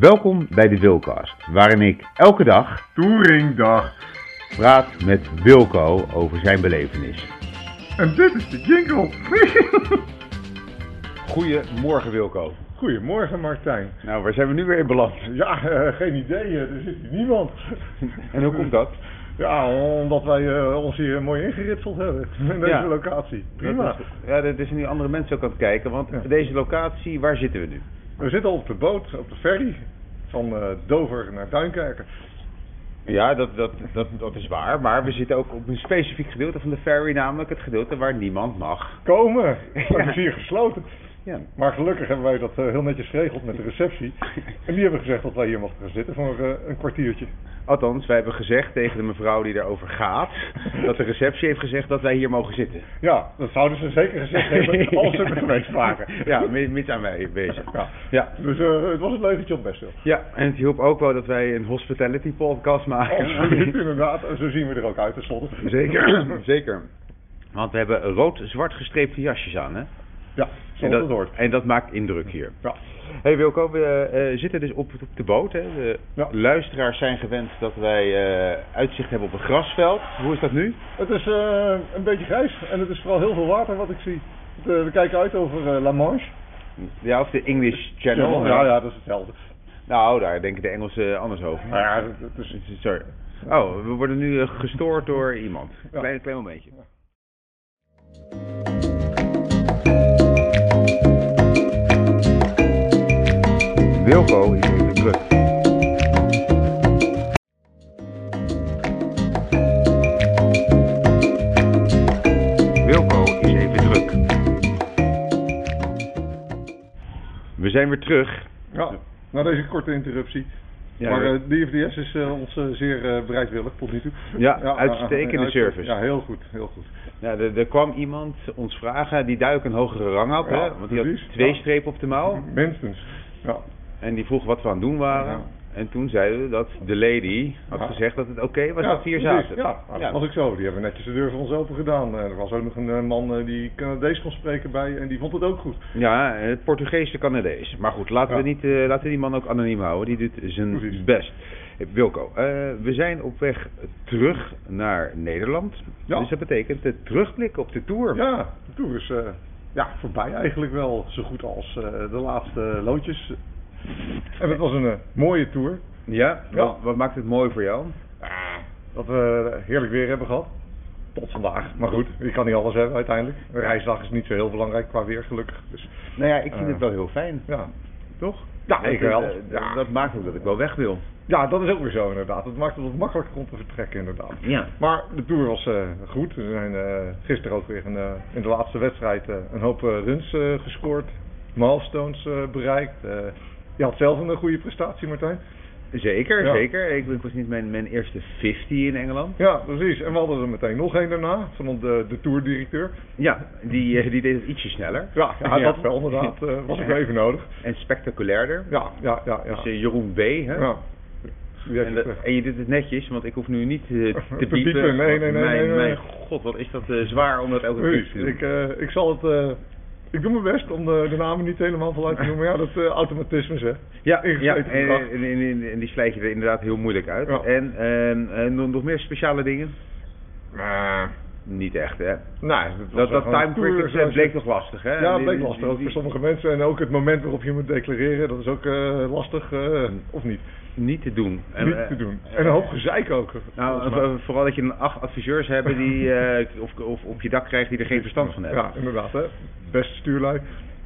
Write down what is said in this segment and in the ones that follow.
Welkom bij de Wilcast, waarin ik elke dag Touringdag. praat met Wilco over zijn belevenis. En dit is de jingle. Goedemorgen Wilco. Goedemorgen Martijn. Nou, waar zijn we nu weer in beland? Ja, eh, geen idee. eh, Er zit hier niemand. En hoe komt dat? Ja, omdat wij eh, ons hier mooi ingeritseld hebben. In deze Ja. locatie. Prima. Dat is- ja, er zijn nu andere mensen ook aan het kijken, want Ja. deze locatie, waar zitten we nu? We zitten op de boot, op de ferry. Van eh, Dover naar Duinkerken. Ja, dat, dat, dat, dat is waar, maar we zitten ook op een specifiek gedeelte van de ferry, namelijk het gedeelte waar niemand mag. Komen. Ja. Het is hier gesloten. Ja. Maar gelukkig hebben wij dat eh, heel netjes geregeld met de receptie. En die hebben gezegd dat wij hier mochten gaan zitten voor eh, een kwartiertje. Althans, wij hebben gezegd tegen de mevrouw die daarover gaat, dat de receptie heeft gezegd dat wij hier mogen zitten. Ja, dat zouden ze zeker gezegd hebben als ze er geweest waren. Ja, mi- mits aan wij bezig. Ja. Ja. Dus eh, het was een leugentje op best wel. Ja, en het hielp ook wel dat wij een hospitality podcast maken. Absoluut, inderdaad. En zo zien we er ook uit tenslotte. Zeker, zeker. Want we hebben rood-zwart gestreepte jasjes aan, hè? Ja, En zoals dat, het hoort. en dat maakt indruk hier. Ja. Hey Wilco, we eh, zitten dus op, op de boot. Hè? De Ja. luisteraars zijn gewend dat wij eh, uitzicht hebben op een grasveld. Hoe is dat nu? Het is eh, een beetje grijs en het is vooral heel veel water wat ik zie. Eh, we kijken uit over eh, La Manche. Ja, of de English Channel. Ja, ja, dat is hetzelfde. Nou, daar denken de Engelsen anders over. Nou ja, is... Sorry. Oh, we worden nu eh, gestoord door iemand. Klein, klein momentje. Wilco is even druk. Wilco is even druk. We zijn weer terug. Ja, na deze korte interruptie. Ja, maar we- eh, de IFDS is eh, ons eh, zeer bereidwillig tot nu toe. Ja, uitstekende service. Ja, heel goed, heel goed. Ja, er, er kwam iemand ons vragen, die duik een hogere rang Ja, hè? want die had twee strepen op de mouw. Minstens. Ja. En die vroeg wat we aan het doen waren. Ja. En toen zeiden we dat de lady had Ja. gezegd dat het oké was ja, dat we hier zaten. Ja, nou, Ja. dat was ik zo. Die hebben netjes de deur voor ons open gedaan. En er was ook nog een eh, man eh, die Canadees kon spreken bij en die vond het ook goed. Ja, het Portugees, de Canadees. Maar goed, laten, Ja. we niet, eh, laten we die man ook anoniem houden. Die doet zijn Precies. best. Eh, Wilco, eh, we zijn op weg terug naar Nederland. Ja. Dus dat betekent de terugblik op de Tour. Ja, de tour is eh, ja, voorbij eigenlijk wel. Zo goed als eh, de laatste loodjes. En het was een eh, mooie tour. Ja? Ja. Wat, wat maakt het mooi voor jou? Ah, dat we heerlijk weer hebben gehad. Tot vandaag. Maar goed, je kan niet alles hebben uiteindelijk. Een reisdag is niet zo heel belangrijk qua weer gelukkig. Dus Nou ja, ik vind Eh. het wel heel fijn. ja, Toch? Ja, Dat- ik wel. eh, Ja. Dat maakt ook dat ik wel weg wil. ja, dat is ook weer zo inderdaad. Het maakt het wat makkelijker om te vertrekken inderdaad. Ja. Maar de Tour was goed. We zijn gisteren ook weer een, in de laatste wedstrijd een hoop runs gescoord. Milestones bereikt. Je had zelf een goede prestatie Martijn. Zeker, Ja. zeker. Ik, ik was niet mijn, mijn eerste 50 in Engeland. Ja, precies. En we hadden er meteen nog één daarna. Van de, de Tourdirecteur. Ja, die, eh, die deed het ietsje sneller. Ja, ja, dat wel inderdaad. eh, was ook even nodig. En spectaculairder. Ja, ja, ja. ja. Dus eh, Jeroen B. Hè? ja. En, en je doet het netjes, want ik hoef nu niet te Te piepen. nee, nee, nee, Mijn, nee, nee. mijn god, wat is dat zwaar om dat elke keer te doen. Ik, ik zal het... eh, ik doe mijn best om de, de namen niet helemaal voluit te noemen. Ja, dat eh, automatisme zeg. Ja, ja ingesleten en, en, en, die slijt je er inderdaad heel moeilijk uit. Ja. En, en, en nog- meer speciale dingen? Maar... Niet echt, hè? Nee, Dat, dat time eh, bleek toch lastig, hè? Ja, bleek lastig ook voor sommige mensen. En ook het moment waarop je moet declareren, dat is ook eh, lastig. eh, of niet. Niet te doen. En, niet eh, te doen. En een hoop gezeik ook. Nou, vooral dat je een acht adviseurs hebben die of, of op je dak krijgt die er geen verstand van hebben. Ja, inderdaad. Hè. Beste stuurlui.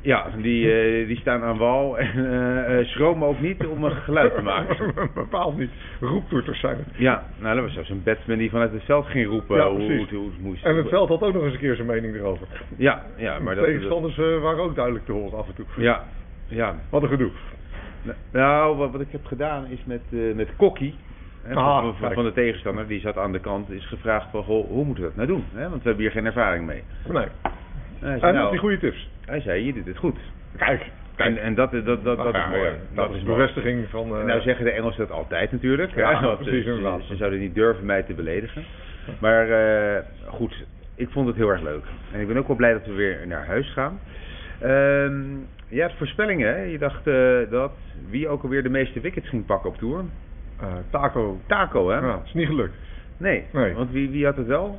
Ja, die, eh, die staan aan wal en eh, schromen ook niet om een geluid te maken. Bepaald niet. Roeptoeters zijn het. Ja, nou dat was zelfs een batsman die vanuit het veld ging roepen Ja, hoe, hoe, het- hoe het moest. En het veld had ook nog eens een keer zijn mening erover. Ja, ja, maar de dat... tegenstanders waren ook duidelijk te horen af en toe. Ja, ja. Wat een gedoe. Nou, wat, wat ik heb gedaan is met, met Kokkie, hè, Ah, van, van, van de tegenstander, die zat aan de kant, is gevraagd van, goh, hoe moeten we dat nou doen? Hè? Want we hebben hier geen ervaring mee. Nee. Hij zei, had nou, die goede tips. hij zei, je doet het goed. Kijk. En, en dat, dat, dat, dat, is mooi. ja, dat is mooi. bevestiging van... eh, En nou zeggen de Engelsen dat altijd natuurlijk. Ja, precies, ze, inderdaad. ze, ze zouden niet durven mij te beledigen. Maar eh, goed, ik vond het heel erg leuk. En ik ben ook wel blij dat we weer naar huis gaan. Ehm ja, voorspellingen. hè. Je dacht eh, dat wie ook alweer de meeste wickets ging pakken op Tour. Eh, Taco. Taco, hè? Ja, is niet gelukt. Nee. Nee. Want wie, wie had het wel?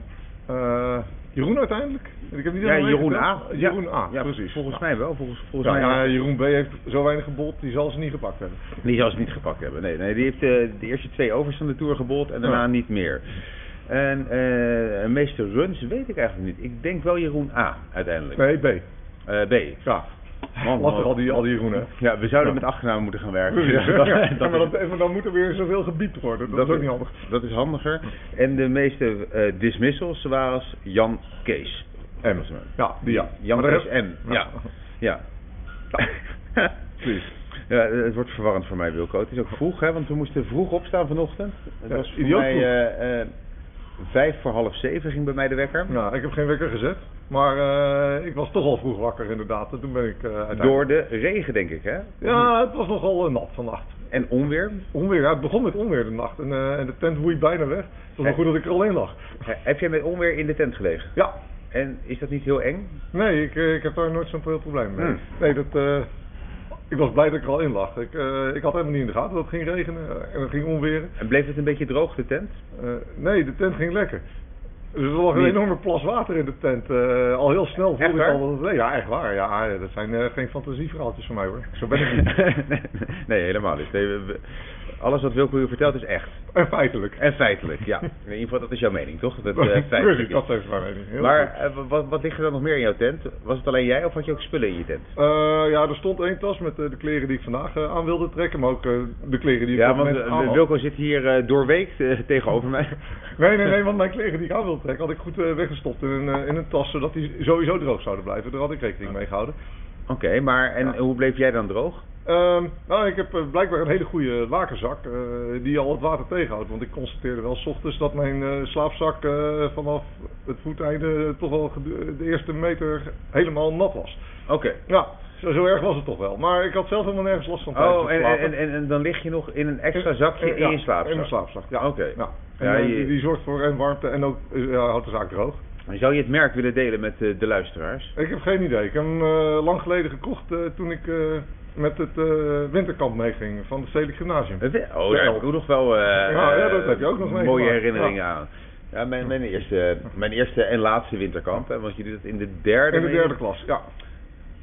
Jeroen uiteindelijk? Ik heb niet Ja, Jeroen A. Jeroen A, Ja, precies. Volgens Ja. mij wel. Volgens, volgens Ja, mij ja, Jeroen B heeft zo weinig gebold, die zal ze niet gepakt hebben. Die zou ze niet gepakt hebben. Nee, nee die heeft eh, de eerste twee overs van de Tour gebold en daarna Ja. niet meer. En eh meeste runs weet ik eigenlijk niet. Ik denk wel Jeroen A uiteindelijk. Nee, B. Eh, B. Ja. Man, Lastig man. al die, al die Jeroenen. Ja, we zouden Ja. met achternamen moeten gaan werken. Ja, Dat- ja, dat maar, dan, maar dan moet er weer zoveel gebied worden. Dat, is ook niet handig. Dat is handiger. En de meeste eh, dismissals waren Jan Kees. M. Ja, die ja. Jan Maar Kees M. Ja. Ja. Precies. Ja, het wordt verwarrend voor mij, Wilco. Het is ook vroeg, hè, want we moesten vroeg opstaan vanochtend. Het Ja, was voor idioot mij eh, eh, vijf voor half zeven ging bij mij de wekker. Nou, ik heb geen wekker gezet. Maar eh, ik was toch al vroeg wakker inderdaad. En toen ben ik eh uiteindelijk... Door de regen, denk ik, hè? Ja, het was nogal eh, nat vannacht. En onweer. Onweer, ja, het begon met onweer de nacht. En, en de tent woei bijna weg. Het was goed dat ik er alleen lag. He- Heb jij met onweer in de tent gelegen? Ja, En is dat niet heel eng? nee, ik, ik heb daar nooit zo'n probleem mee. Hmm. Nee, dat... ik was blij dat ik er al in lag. Ik, eh, ik had helemaal niet in de gaten dat het ging regenen eh, en het ging onweren. En bleef het een beetje droog, de tent? Eh, nee, de tent ging lekker. Dus er lag een enorme plas water in de tent. Al heel snel voelde ik al dat het... Ja, echt waar. Ja, dat zijn geen fantasieverhaaltjes van mij hoor. Zo ben ik niet. nee, helemaal niet. Nee, we- we- alles wat Wilco u vertelt is echt. en feitelijk. En feitelijk, ja. In ieder geval, dat is jouw mening, toch? Dat Precies, feitelijk dat is mijn mening. Heel Maar eh, wat, wat ligt er dan nog meer in jouw tent? Was het alleen jij of had je ook spullen in je tent? Eh, ja, er stond één tas met de kleren die ik vandaag aan wilde trekken, maar ook de kleren die ik Ja, want. Wilco zit hier doorweekt tegenover mij. Nee, nee, nee, want mijn kleren die ik aan wilde trekken had ik goed weggestopt in een, in een tas, zodat die sowieso droog zouden blijven. Daar had ik rekening mee gehouden. Oké, maar en Ja. hoe bleef jij dan droog? Ehm, nou, ik heb eh, blijkbaar een hele goede lakenzak eh, die al het water tegenhoudt. Want ik constateerde wel s ochtends dat mijn eh, slaapzak vanaf het voeteinde toch wel de eerste meter helemaal nat was. Oké. Ja, zo, zo erg was het toch wel. Maar ik had zelf helemaal nergens last van Oh, het en, en, en, en dan lig je nog in een extra zakje in Ja, je slaapzak? In mijn slaapzak, ja. Oké. Ja. En Ja, je- die, zorgt voor en warmte en ook ja, houdt de zaak droog. Zou je het merk willen delen met de luisteraars? Ik heb geen idee. Ik heb hem lang geleden gekocht toen ik met het eh, winterkamp meeging van het Stedelijk Gymnasium. Oh, daar heb ik ook nog wel eh, Ja, ja, dat heb je ook nog mooie meegemaakt. herinneringen Ja. aan. Ja, mijn, mijn, eerste, mijn eerste en laatste winterkamp, hè, want je doet het in de derde. In de derde klas, ja.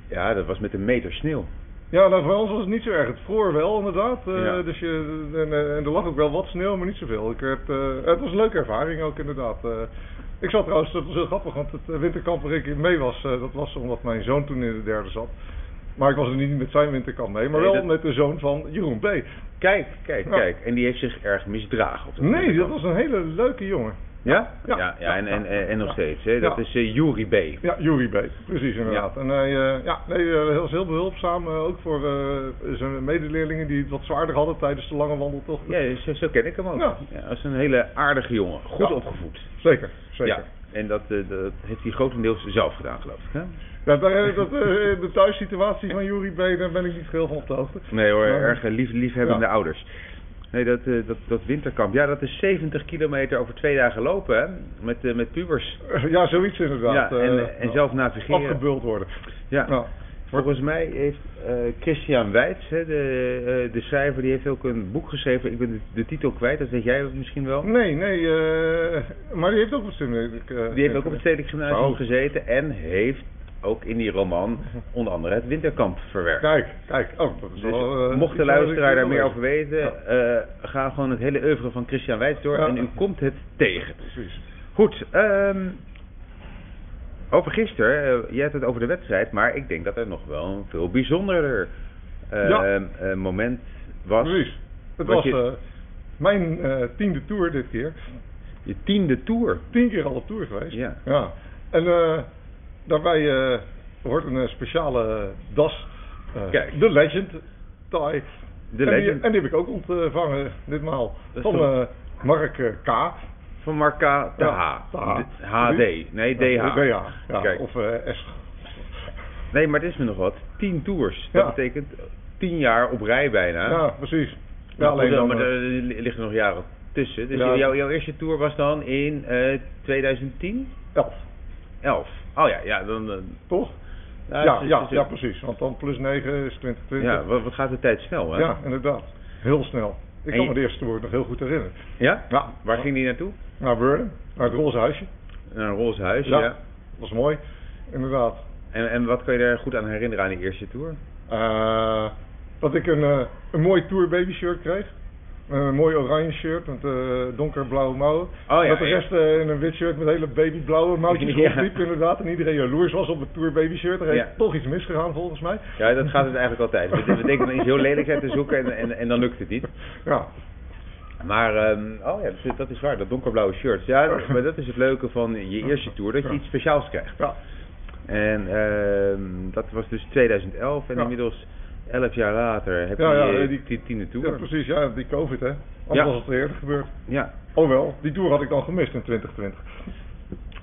Ja, dat was met een meter sneeuw. Ja, nou, voor ons was het niet zo erg. Het vroor wel, inderdaad. Eh, Ja. dus je, en, en er lag ook wel wat sneeuw, maar niet zoveel. Ik werd, het was een leuke ervaring ook, inderdaad. Ik zat trouwens, dat was heel grappig, want het winterkamp waar ik mee was, dat was omdat mijn zoon toen in de derde zat. Maar ik was er niet met zijn winterkamp mee, maar Nee, wel dat- met de zoon van Jeroen B. Kijk, kijk, Ja. kijk. En die heeft zich erg misdragen op dat Nee, dat was een hele leuke jongen. Ja? Ja. Ja, ja, en, en, en, nog steeds. Hè? Dat is uh, Jury B. Ja, Jury B. Precies, inderdaad. En hij eh, ja, nee, eh, hij was heel behulpzaam, eh, ook voor eh, zijn medeleerlingen die het wat zwaarder hadden tijdens de lange wandeltocht. Ja, zo, zo ken ik hem ook. Ja. Dat is een hele aardige jongen. Goed opgevoed. Zeker, zeker. En dat, eh, dat heeft hij grotendeels zelf gedaan, geloof ik. Hè? Ja, daar, dat, eh, de thuissituatie van Jury B, daar ben ik niet geheel van op de hoogte. Nee hoor, Maar- erg lief, liefhebbende Ja. ouders. Nee, dat, eh, dat, dat winterkamp. Ja, dat is 70 kilometer over twee dagen lopen, hè? Met, met pubers. Ja, zoiets inderdaad. Ja, en, en zelf navigeren. Afgebuld worden. Ja. Volgens mij heeft eh, Christian Weitz, hè, de, eh, de schrijver, die heeft ook een boek geschreven. Ik ben de, de titel kwijt, dat weet jij misschien wel. nee, nee, eh, maar die heeft ook eh, ik, eh, Die heeft ook op het Stedelijk Gymnasium Oh. gezeten en heeft ook in die roman onder andere het winterkamp verwerkt. Kijk, kijk. Oh, dat is Dus wel, mocht de luisteraar daar meer over weten, eh, ga gewoon het hele oeuvre van Christian Weitz door Ja. en u komt het tegen. Precies. Goed, ehm, over gisteren, eh, jij hebt het over de wedstrijd, maar ik denk dat er nog wel een veel bijzonderder eh, Ja. eh, moment was. Precies. Het was je- mijn tiende tour dit keer. Je tiende tour. Tien keer al op tour geweest. Ja. ja. En daarbij hoort een speciale das. Kijk. De Legend tie. De en, die, legend en die heb ik ook ontvangen ditmaal. Van Mark K. van Marca de H. HD. Nee, DH. DH. Of eh, S. Nee, maar het is me nog wat. Tien tours. Dat betekent tien jaar op rij bijna. Ja, precies. Ja, Nou, alleen dan, maar eh, er li- liggen nog jaren tussen. Dus jouw, jouw eerste tour was dan in eh 2010? elf. 11. Oh ja, ja dan, eh, Toch? Ja, Ja, ja, precies. Want dan plus 9 is 2020. Ja, wat gaat de tijd snel, hè? Ja, inderdaad. Heel snel. Ik kan je- me de eerste toer nog heel goed herinneren. Ja? Ja. Waar ging die naartoe? Naar Burden, naar het roze huisje. Naar een roze huis, Ja. ja. Dat was mooi, inderdaad. En, en wat kan je daar goed aan herinneren aan die eerste tour? Eh, dat ik een, eh, een mooi Tour baby shirt kreeg. Een mooi oranje shirt met eh, donkerblauwe mouwen. Oh ja, de rest eh, in een wit shirt met hele babyblauwe mouwtjes rondliep inderdaad. En iedereen jaloers was op het Tour baby shirt. Er heeft Ja. toch iets misgegaan volgens mij. Ja, dat gaat het eigenlijk altijd. We, we denken dan iets heel lelijks uit te zoeken en, en, en dan lukt het niet. Ja, Maar, ehm, oh ja, dat is, dat is waar, dat donkerblauwe shirt. Ja, dat- maar dat is het leuke van je eerste tour, dat je iets speciaals krijgt. ja. En ehm, dat was dus 2011 en Ja. inmiddels 11 jaar later heb Ja, je ja, die- ti- tiende ja, tour. precies. Ja, die covid hè. Anders Ja. was het eerder gebeurd. Ja. Oh wel, die tour had ik dan gemist in 2020.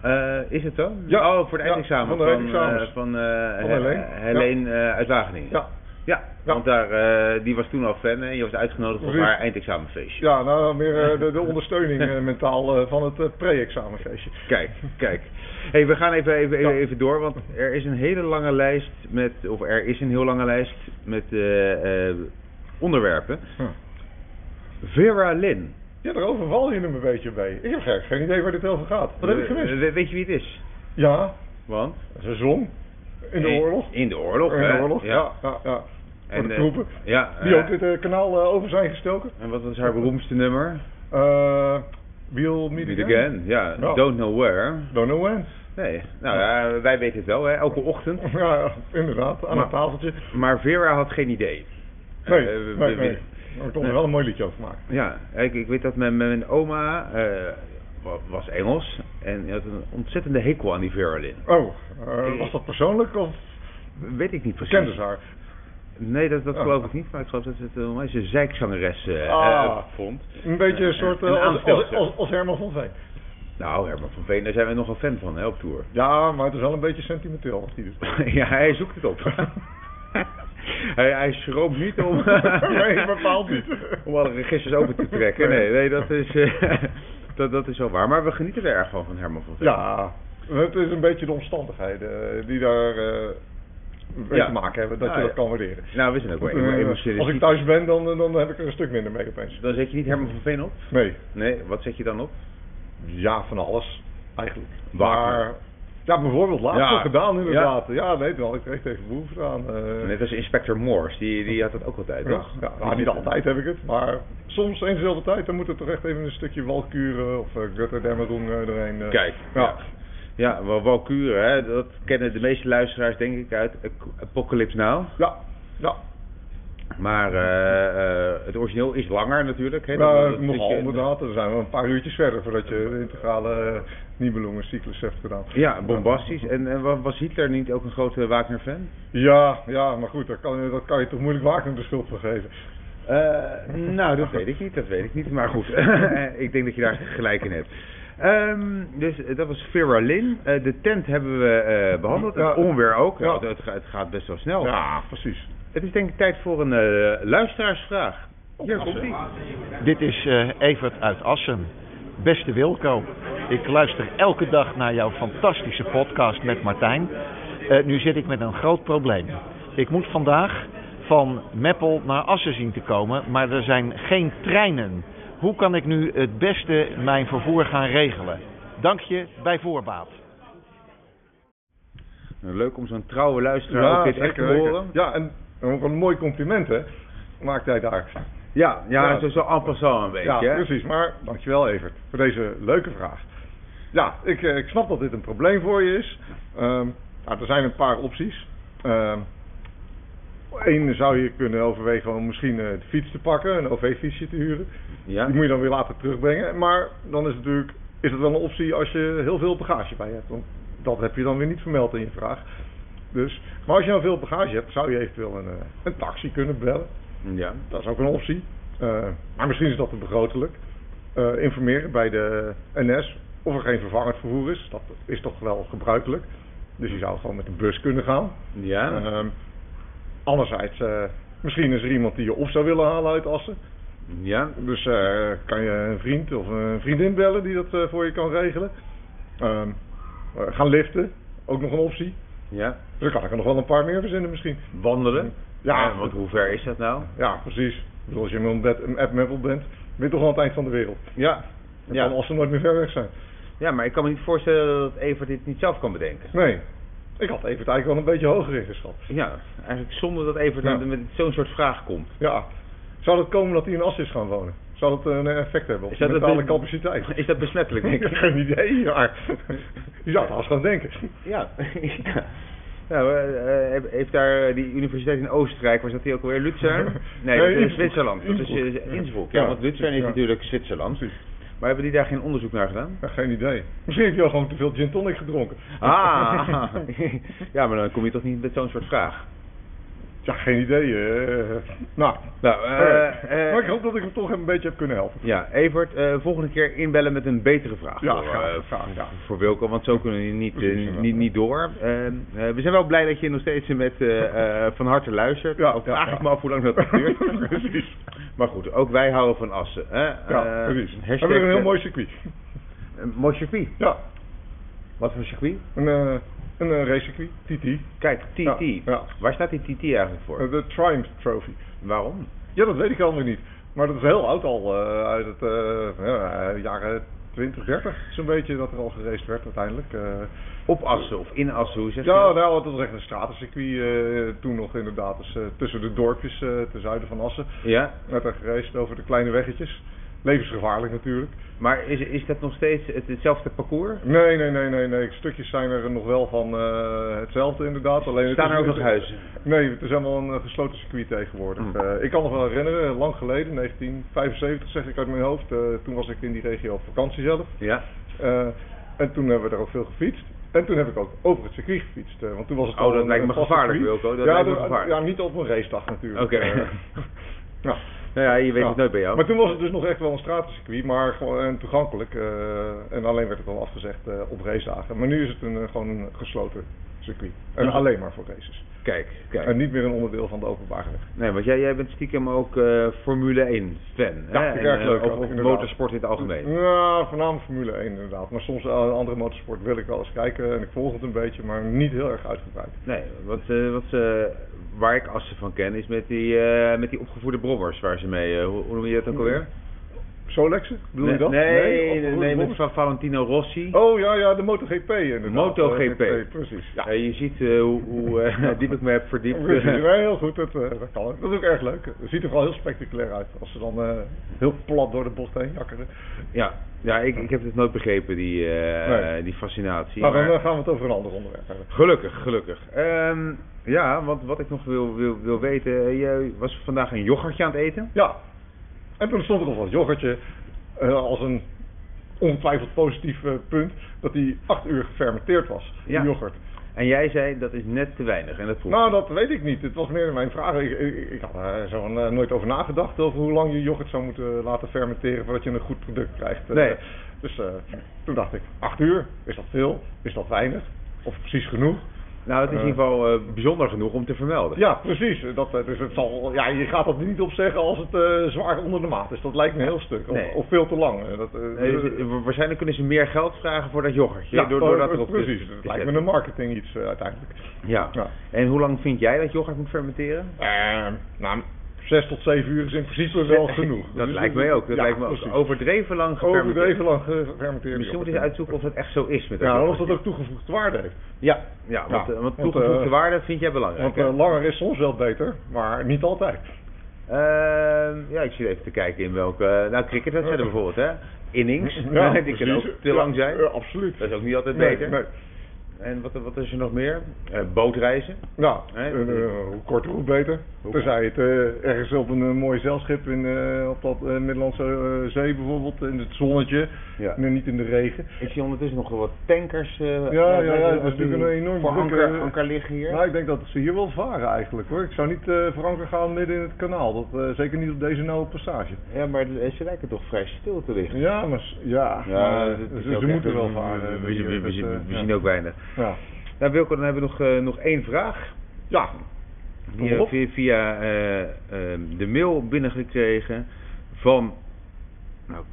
Eh, is het zo? Ja. Oh, voor de Ja, eindexamen van de van, eh, van, eh, Van He- Helene. Helene uit Wageningen. Ja, Ja, Ja. want daar, eh, die was toen al fan en je was uitgenodigd Precies. haar eindexamenfeestje. ja nou meer eh, de, de ondersteuning eh, mentaal van het pre-examenfeestje. Kijk, kijk. hey, we gaan even, even, even, door, want er is een hele lange lijst met, of er is een heel lange lijst met onderwerpen. Hm. Vera Lynn. Ja, daarover val je hem een beetje bij. Ik heb geen, geen idee waar dit over gaat. Wat heb ik gemist? we- weet je wie het is? Ja, Want? ze zong in de oorlog. In de oorlog, In de oorlog, ja. ja, ja. Voor de eh, troepen. ja, Die eh, ook dit eh, kanaal over zijn gestoken. En wat was haar beroemdste nummer? We'll Meet Meet Again. Again, ja. Don't Know Where. Don't know when. Nee, nou ja, wij weten het wel, hè, elke ochtend. Ja, inderdaad, aan Maar- het tafeltje. Maar Vera had geen idee. Nee, nee, we- nee. we- toch Nee. wel een mooi liedje over gemaakt. Ja, ik, ik weet dat mijn, mijn oma wa- was Engels en had een ontzettende hekel aan die Vera Lynn. Oh, was dat persoonlijk of Weet ik niet precies. kende ze haar? Nee, dat, dat Oh. geloof ik niet, maar ik geloof dat ze het een onwijs zeikzangeres eh, Ah. eh, vond. Een beetje een soort Een eh, als, als, als, als Herman van Veen. Nou, Herman van Veen, daar zijn we nogal fan van, hè, op tour. Ja, maar het is wel een beetje sentimenteel hij doet. ja, hij zoekt het op. hij, hij schroomt niet om... Nee, bepaald niet. om alle registers open te trekken. Nee, nee dat, is, eh, dat, dat is wel waar. Maar we genieten er erg van, van Herman van Veen. Ja, het is een beetje de omstandigheden eh, die daar eh, mee Ja. te maken hebben, dat Ah, je dat ja. kan waarderen. Nou, we zijn ook wel eh, emotioneel. als ik thuis ben, dan, dan heb ik er een stuk minder mee opeens. Dan zet je niet Herman van Veen op? Nee, Nee, wat zet je dan op? ja, van alles, eigenlijk. Maar, ja, bijvoorbeeld laatst Ja. gedaan inderdaad. Ja, nee, wel, ik kreeg tegen behoefte aan. eh, Net als Inspector Morse, die, die had dat ook altijd, ja, toch? ja, nou, niet altijd heb ik het, maar soms eens dezelfde tijd, dan moet er toch echt even een stukje Walkuren of uh, uh, erheen. eh. Kijk, ja. Ja. Walkuren, hè, dat kennen de meeste luisteraars denk ik uit Ap- Apocalypse Now. Ja, ja. Maar eh, eh, het origineel is langer natuurlijk. Hè, Nou, dat- dat- nogal dat inderdaad. Dan zijn we een paar uurtjes verder voordat je de integrale uh, Nibelungen-cyclus hebt gedaan. Ja, bombastisch. En, en wa- was Hitler niet ook een grote Wagner-fan? Ja, ja, maar goed, daar kan, dat kan je toch moeilijk Wagner de schuld van geven. Eh, nou, dat weet ik niet, dat weet ik niet. Maar goed, ik denk dat je daar gelijk in hebt. Ehm, dus eh, dat was Vera Lynn. Eh, de tent hebben we eh, behandeld. Ja. Het onweer ook. Ja. Het, gaat- het gaat best wel snel. Ja, precies. Het is denk ik tijd voor een eh, luisteraarsvraag. Hier komt ie. Dit is eh, Evert uit Assen. Beste Wilco, ik luister elke dag naar jouw fantastische podcast met Martijn. Eh, nu zit ik met een groot probleem. Ik moet vandaag van Meppel naar Assen zien te komen, maar er zijn geen treinen. Hoe kan ik nu het beste mijn vervoer gaan regelen? Dank je bij voorbaat. Nou, Leuk om zo'n trouwe luisteraar ook dit echt te horen. Ja, en ook een mooi compliment, hè, maakt hij daar. Ja, ja, Ja. zo, zo en passant een beetje. Ja, hè? precies. Maar dankjewel Evert voor deze leuke vraag. Ja, ik, eh, ik snap dat dit een probleem voor je is. Ehm, nou, er zijn een paar opties. Ehm Eén zou je kunnen overwegen om misschien eh, de fiets te pakken, een OV-fietsje te huren. Ja. Die moet je dan weer later terugbrengen. Maar dan is het natuurlijk is het wel een optie als je heel veel bagage bij hebt. Want dat heb je dan weer niet vermeld in je vraag. Dus, maar als je nou veel bagage hebt, zou je eventueel een, eh, een taxi kunnen bellen. Ja. Dat is ook een optie. Eh, maar misschien is dat te begrotelijk. Informeren bij de NS of er geen vervangend vervoer is. Dat is toch wel gebruikelijk. Dus je zou gewoon met de bus kunnen gaan. Ja. Ehm, anderzijds, eh, misschien is er iemand die je op zou willen halen uit Assen. ja. Dus eh, kan je een vriend of een vriendin bellen die dat eh, voor je kan regelen. Ehm, eh, gaan liften, ook nog een optie. Ja. Dus dan kan ik er nog wel een paar meer verzinnen misschien. Wandelen. Ja. Want hoe ver is dat nou? Ja, precies. Bedoel, als je met een, bed, een app metal bent, ben je toch aan het eind van de wereld. Ja. Dan Ja. kan als ze nooit meer ver weg zijn. ja, maar ik kan me niet voorstellen dat Evert dit niet zelf kan bedenken. Nee. Ik had Evert eigenlijk wel een beetje hoger ingeschat. Ja, eigenlijk zonder dat Evert Ja. met zo'n soort vraag komt. Ja. Zou dat komen dat hij in As is gaan wonen? Zou dat een effect hebben op Is de dat mentale capaciteit? Is dat besmettelijk, denk Ik ik? heb geen idee, maar je zou het als gaan denken. Ja. ja. Nou, eh, eh, heeft daar die universiteit in Oostenrijk, waar zat die ook alweer? Luzern? Nee, Nee, dat is. Zwitserland. Dat is Innsbruck. eh. Ja, want Luzern is natuurlijk Zwitserland. Maar hebben die daar geen onderzoek naar gedaan? Ja, geen idee. Misschien heeft hij al gewoon te veel gin tonic gedronken. Ah, ja, maar dan kom je toch niet met zo'n soort vraag. Ja, geen idee. eh. nou, Nou, eh, eh, maar ik hoop dat ik hem toch een beetje heb kunnen helpen. Ja, Evert, volgende keer inbellen met een betere vraag. Ja, voor, graag, graag, ja. voor Wilco, want zo kunnen we niet, Precies, niet, niet door. Eh, eh, we zijn wel blij dat je nog steeds met van harte luistert. Ja, Ook ja, ja. ik me af hoe lang dat duurt. Precies. Maar goed, ook wij houden van Assen. Hè? Ja, precies. We hebben een heel mooi circuit. Een mooi circuit. Ja, Wat voor circuit? een, een eh, racecircuit, TT. Kijk, TT. Ja, ja. Waar staat die TT eigenlijk voor? De Triumph Trophy. Waarom? Ja, dat weet ik allemaal niet. Maar dat is heel oud al, eh, uit het eh, ja, jaren 20, 30 zo'n beetje dat er al geraced werd uiteindelijk. Op Assen of in Assen, hoe zeg je ja, dat? nou, dat was echt een stratencircuit toen nog inderdaad. Dus, tussen de dorpjes ten zuiden van Assen Ja, werd er geraced over de kleine weggetjes. Levensgevaarlijk natuurlijk. maar is, is dat nog steeds het, hetzelfde parcours? Nee, nee, nee, nee, nee. Stukjes zijn er nog wel van eh, hetzelfde inderdaad. Alleen Staan er ook nog huizen? Nee, het is helemaal een eh, gesloten circuit tegenwoordig. Hmm. Eh, ik kan nog wel herinneren, lang geleden, 1975 zeg ik uit mijn hoofd. toen was ik in die regio op vakantie zelf. Ja. En toen hebben we er ook veel gefietst. En toen heb ik ook over het circuit gefietst. want toen was het Oh, dat een, lijkt me gevaarlijk, circuit. Wilco. Dat ja, lijkt me gevaarlijk. ja, niet op een racedag natuurlijk. Oké. Ja. Nou ja, je weet Ja. het nooit bij jou. Maar toen was het dus nog echt wel een stratencircuit, maar gewoon en toegankelijk. eh, en alleen werd het al afgezegd eh, op racedagen. Maar nu is het een, eh, gewoon een gesloten circuit. En Ja. alleen maar voor races. Kijk, kijk. En niet meer een onderdeel van de openbare weg. Nee, want jij, jij bent stiekem ook eh, Formule 1 fan. Ja, hè? ik En, erg eh, leuk Of, motorsport in het algemeen. Ja, voornamelijk Formule 1 inderdaad. Maar soms uh, andere motorsport wil ik wel eens kijken en ik volg het een beetje, maar niet heel erg uitgebreid. Nee, wat, eh, wat, eh, waar ik assen van ken is met die, eh, met die opgevoerde brommers waar ze mee, eh, hoe, hoe noem je dat ook alweer? Solexen, bedoel nee, je dat? Nee, nee, nee, met Va- Valentino Rossi. Oh ja, ja, de MotoGP inderdaad. MotoGP. Eh, precies. Ja. Je ziet hoe, hoe diep ik me heb verdiept. Nee, heel goed, dat, dat kan. ook. Dat is ook erg leuk. Het ziet er vooral heel spectaculair uit als ze dan heel plat door de bocht heen jakkeren. ja, ja ik, ik heb het nooit begrepen, die, eh, Nee. die fascinatie. Nou, dan maar- eh, gaan we het over een ander onderwerp hebben. Gelukkig, gelukkig. Ehm, ja, want wat ik nog wil, wil, wil weten, eh, jij was vandaag een yoghurtje aan het eten. Ja, en toen stond er nog wat yoghurtje eh, als een ongetwijfeld positief punt dat die acht uur gefermenteerd was, die Ja. yoghurt. En jij zei dat is net te weinig en dat proef Nou, dat weet ik niet. Het was meer mijn vraag. Ik, ik, ik had er zo van, eh, nooit over nagedacht over hoe lang je yoghurt zou moeten laten fermenteren voordat je een goed product krijgt. Eh, dus eh, toen dacht ik, acht uur, is dat veel? Is dat weinig? Of precies genoeg? Nou, het is in Eh. ieder geval eh, bijzonder genoeg om te vermelden. Ja, precies. Dat, eh, dus het zal, ja, je gaat dat niet op zeggen als het zwaar onder de maat is. Dat lijkt me een heel stuk. Of, Nee. of veel te lang. Dat, eh, Nee, dus, wa- waarschijnlijk kunnen ze meer geld vragen voor dat yoghurtje. ja, door, door dat erop precies. Het lijkt me een marketing iets uiteindelijk. Ja. Ja. En hoe lang vind jij dat yoghurt moet fermenteren? Eh, nou, zes tot zeven uur is in principe wel genoeg. dat Dus, lijkt mij ook. Dat ja, lijkt me ook overdreven lang gefermenteerd. Overdreven lang gefermenteerd. Misschien moeten ze uitzoeken of dat echt zo is met dat Ja, of dat ook toegevoegde waarde heeft. Ja, ja, want, Ja, eh, want want, toegevoegde eh, waarde vind jij belangrijk. Want eh, langer is soms wel beter, maar niet altijd. Ehm, ja, ik zit even te kijken in welke... Nou, cricketwedstrijden bijvoorbeeld, hè? Innings, die kunnen ook te lang Ja, zijn. ja, absoluut. Dat is ook niet altijd Nee, beter. nee. En wat, wat is er nog meer? Eh, bootreizen. Nou, Hè? eh, eh, hoe korter hoe beter. Hoe- Tenzij het eh, ergens op een mooi zeilschip in, eh, op dat eh, Middellandse Zee bijvoorbeeld, in het zonnetje, Ja. en niet in de regen. Ik zie ondertussen nog wat tankers eh, Ja, ja, ja, dat is natuurlijk een enorm voor anker, anker liggen hier. Nou, ik denk dat ze hier wel varen eigenlijk hoor. Ik zou niet eh voor anker gaan midden in het kanaal. Dat, eh, zeker niet op deze nauwe passage. Ja, maar ze lijken toch vrij stil te liggen. Ja, maar ja, maar, is ze, moeten wel we- varen. We, we, we- ja. zien ook weinig. Ja. Nou Wilco, dan hebben we nog, eh, nog één vraag. ja, Die op. via, via eh, eh, de mail binnengekregen van... Nou,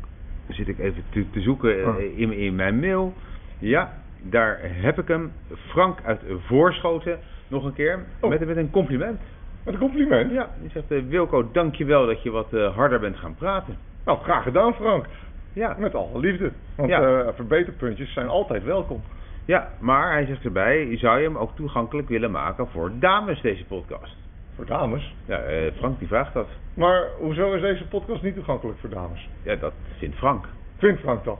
zit ik even te, te zoeken eh, Oh. in, in mijn mail. Ja, daar heb ik hem, Frank uit Voorschoten, nog een keer, Oh. met, met een compliment. Met een compliment. Ja, die zegt, Wilco, dankjewel dat je wat harder bent gaan praten. Nou, graag gedaan Frank. Ja, Met alle liefde. Want Ja. verbeterpuntjes zijn altijd welkom. Ja, maar hij zegt erbij, zou je hem ook toegankelijk willen maken voor dames, deze podcast? Voor dames. Ja, eh, Frank die vraagt dat. Maar hoezo is deze podcast niet toegankelijk voor dames? Ja, dat vindt Frank. Vindt Frank dat?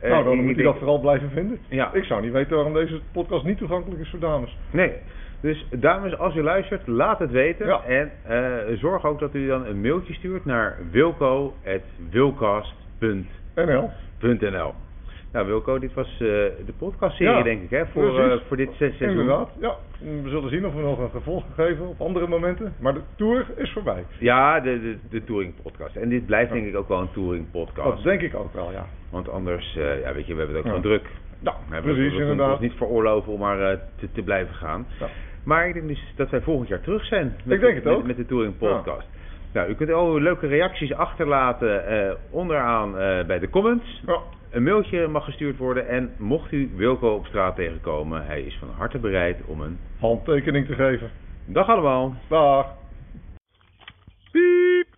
Eh, nou, dan moet hij denk- dat vooral blijven vinden. Ja. Ik zou niet weten waarom deze podcast niet toegankelijk is voor dames. Nee. Dus dames, als u luistert, laat het weten. Ja. En eh, zorg ook dat u dan een mailtje stuurt naar wilco.wilcast.nl. Nou Wilco, dit was eh, de podcastserie Ja, denk ik hè, voor, eh, voor dit se- seizoen. Inderdaad, ja. We zullen zien of we nog een vervolg geven op andere momenten. Maar de tour is voorbij. Ja, de, de, de touring podcast. En dit blijft Ja. denk ik ook wel een touring podcast. Dat denk ik ook wel, ja. Want anders, eh, ja weet je, we hebben het ook Ja. gewoon druk. Ja, We hebben precies, we inderdaad. ons niet veroorloven om maar te, te blijven gaan. Ja. Maar ik denk dus dat wij volgend jaar terug zijn. Met, Ik denk het met, ook. Met de Touring Podcast. Nou, u kunt al leuke reacties achterlaten onderaan bij de comments. Ja. Een mailtje mag gestuurd worden. En mocht u Wilco op straat tegenkomen, hij is van harte bereid om een Handtekening te geven. dag allemaal. Dag. Piep!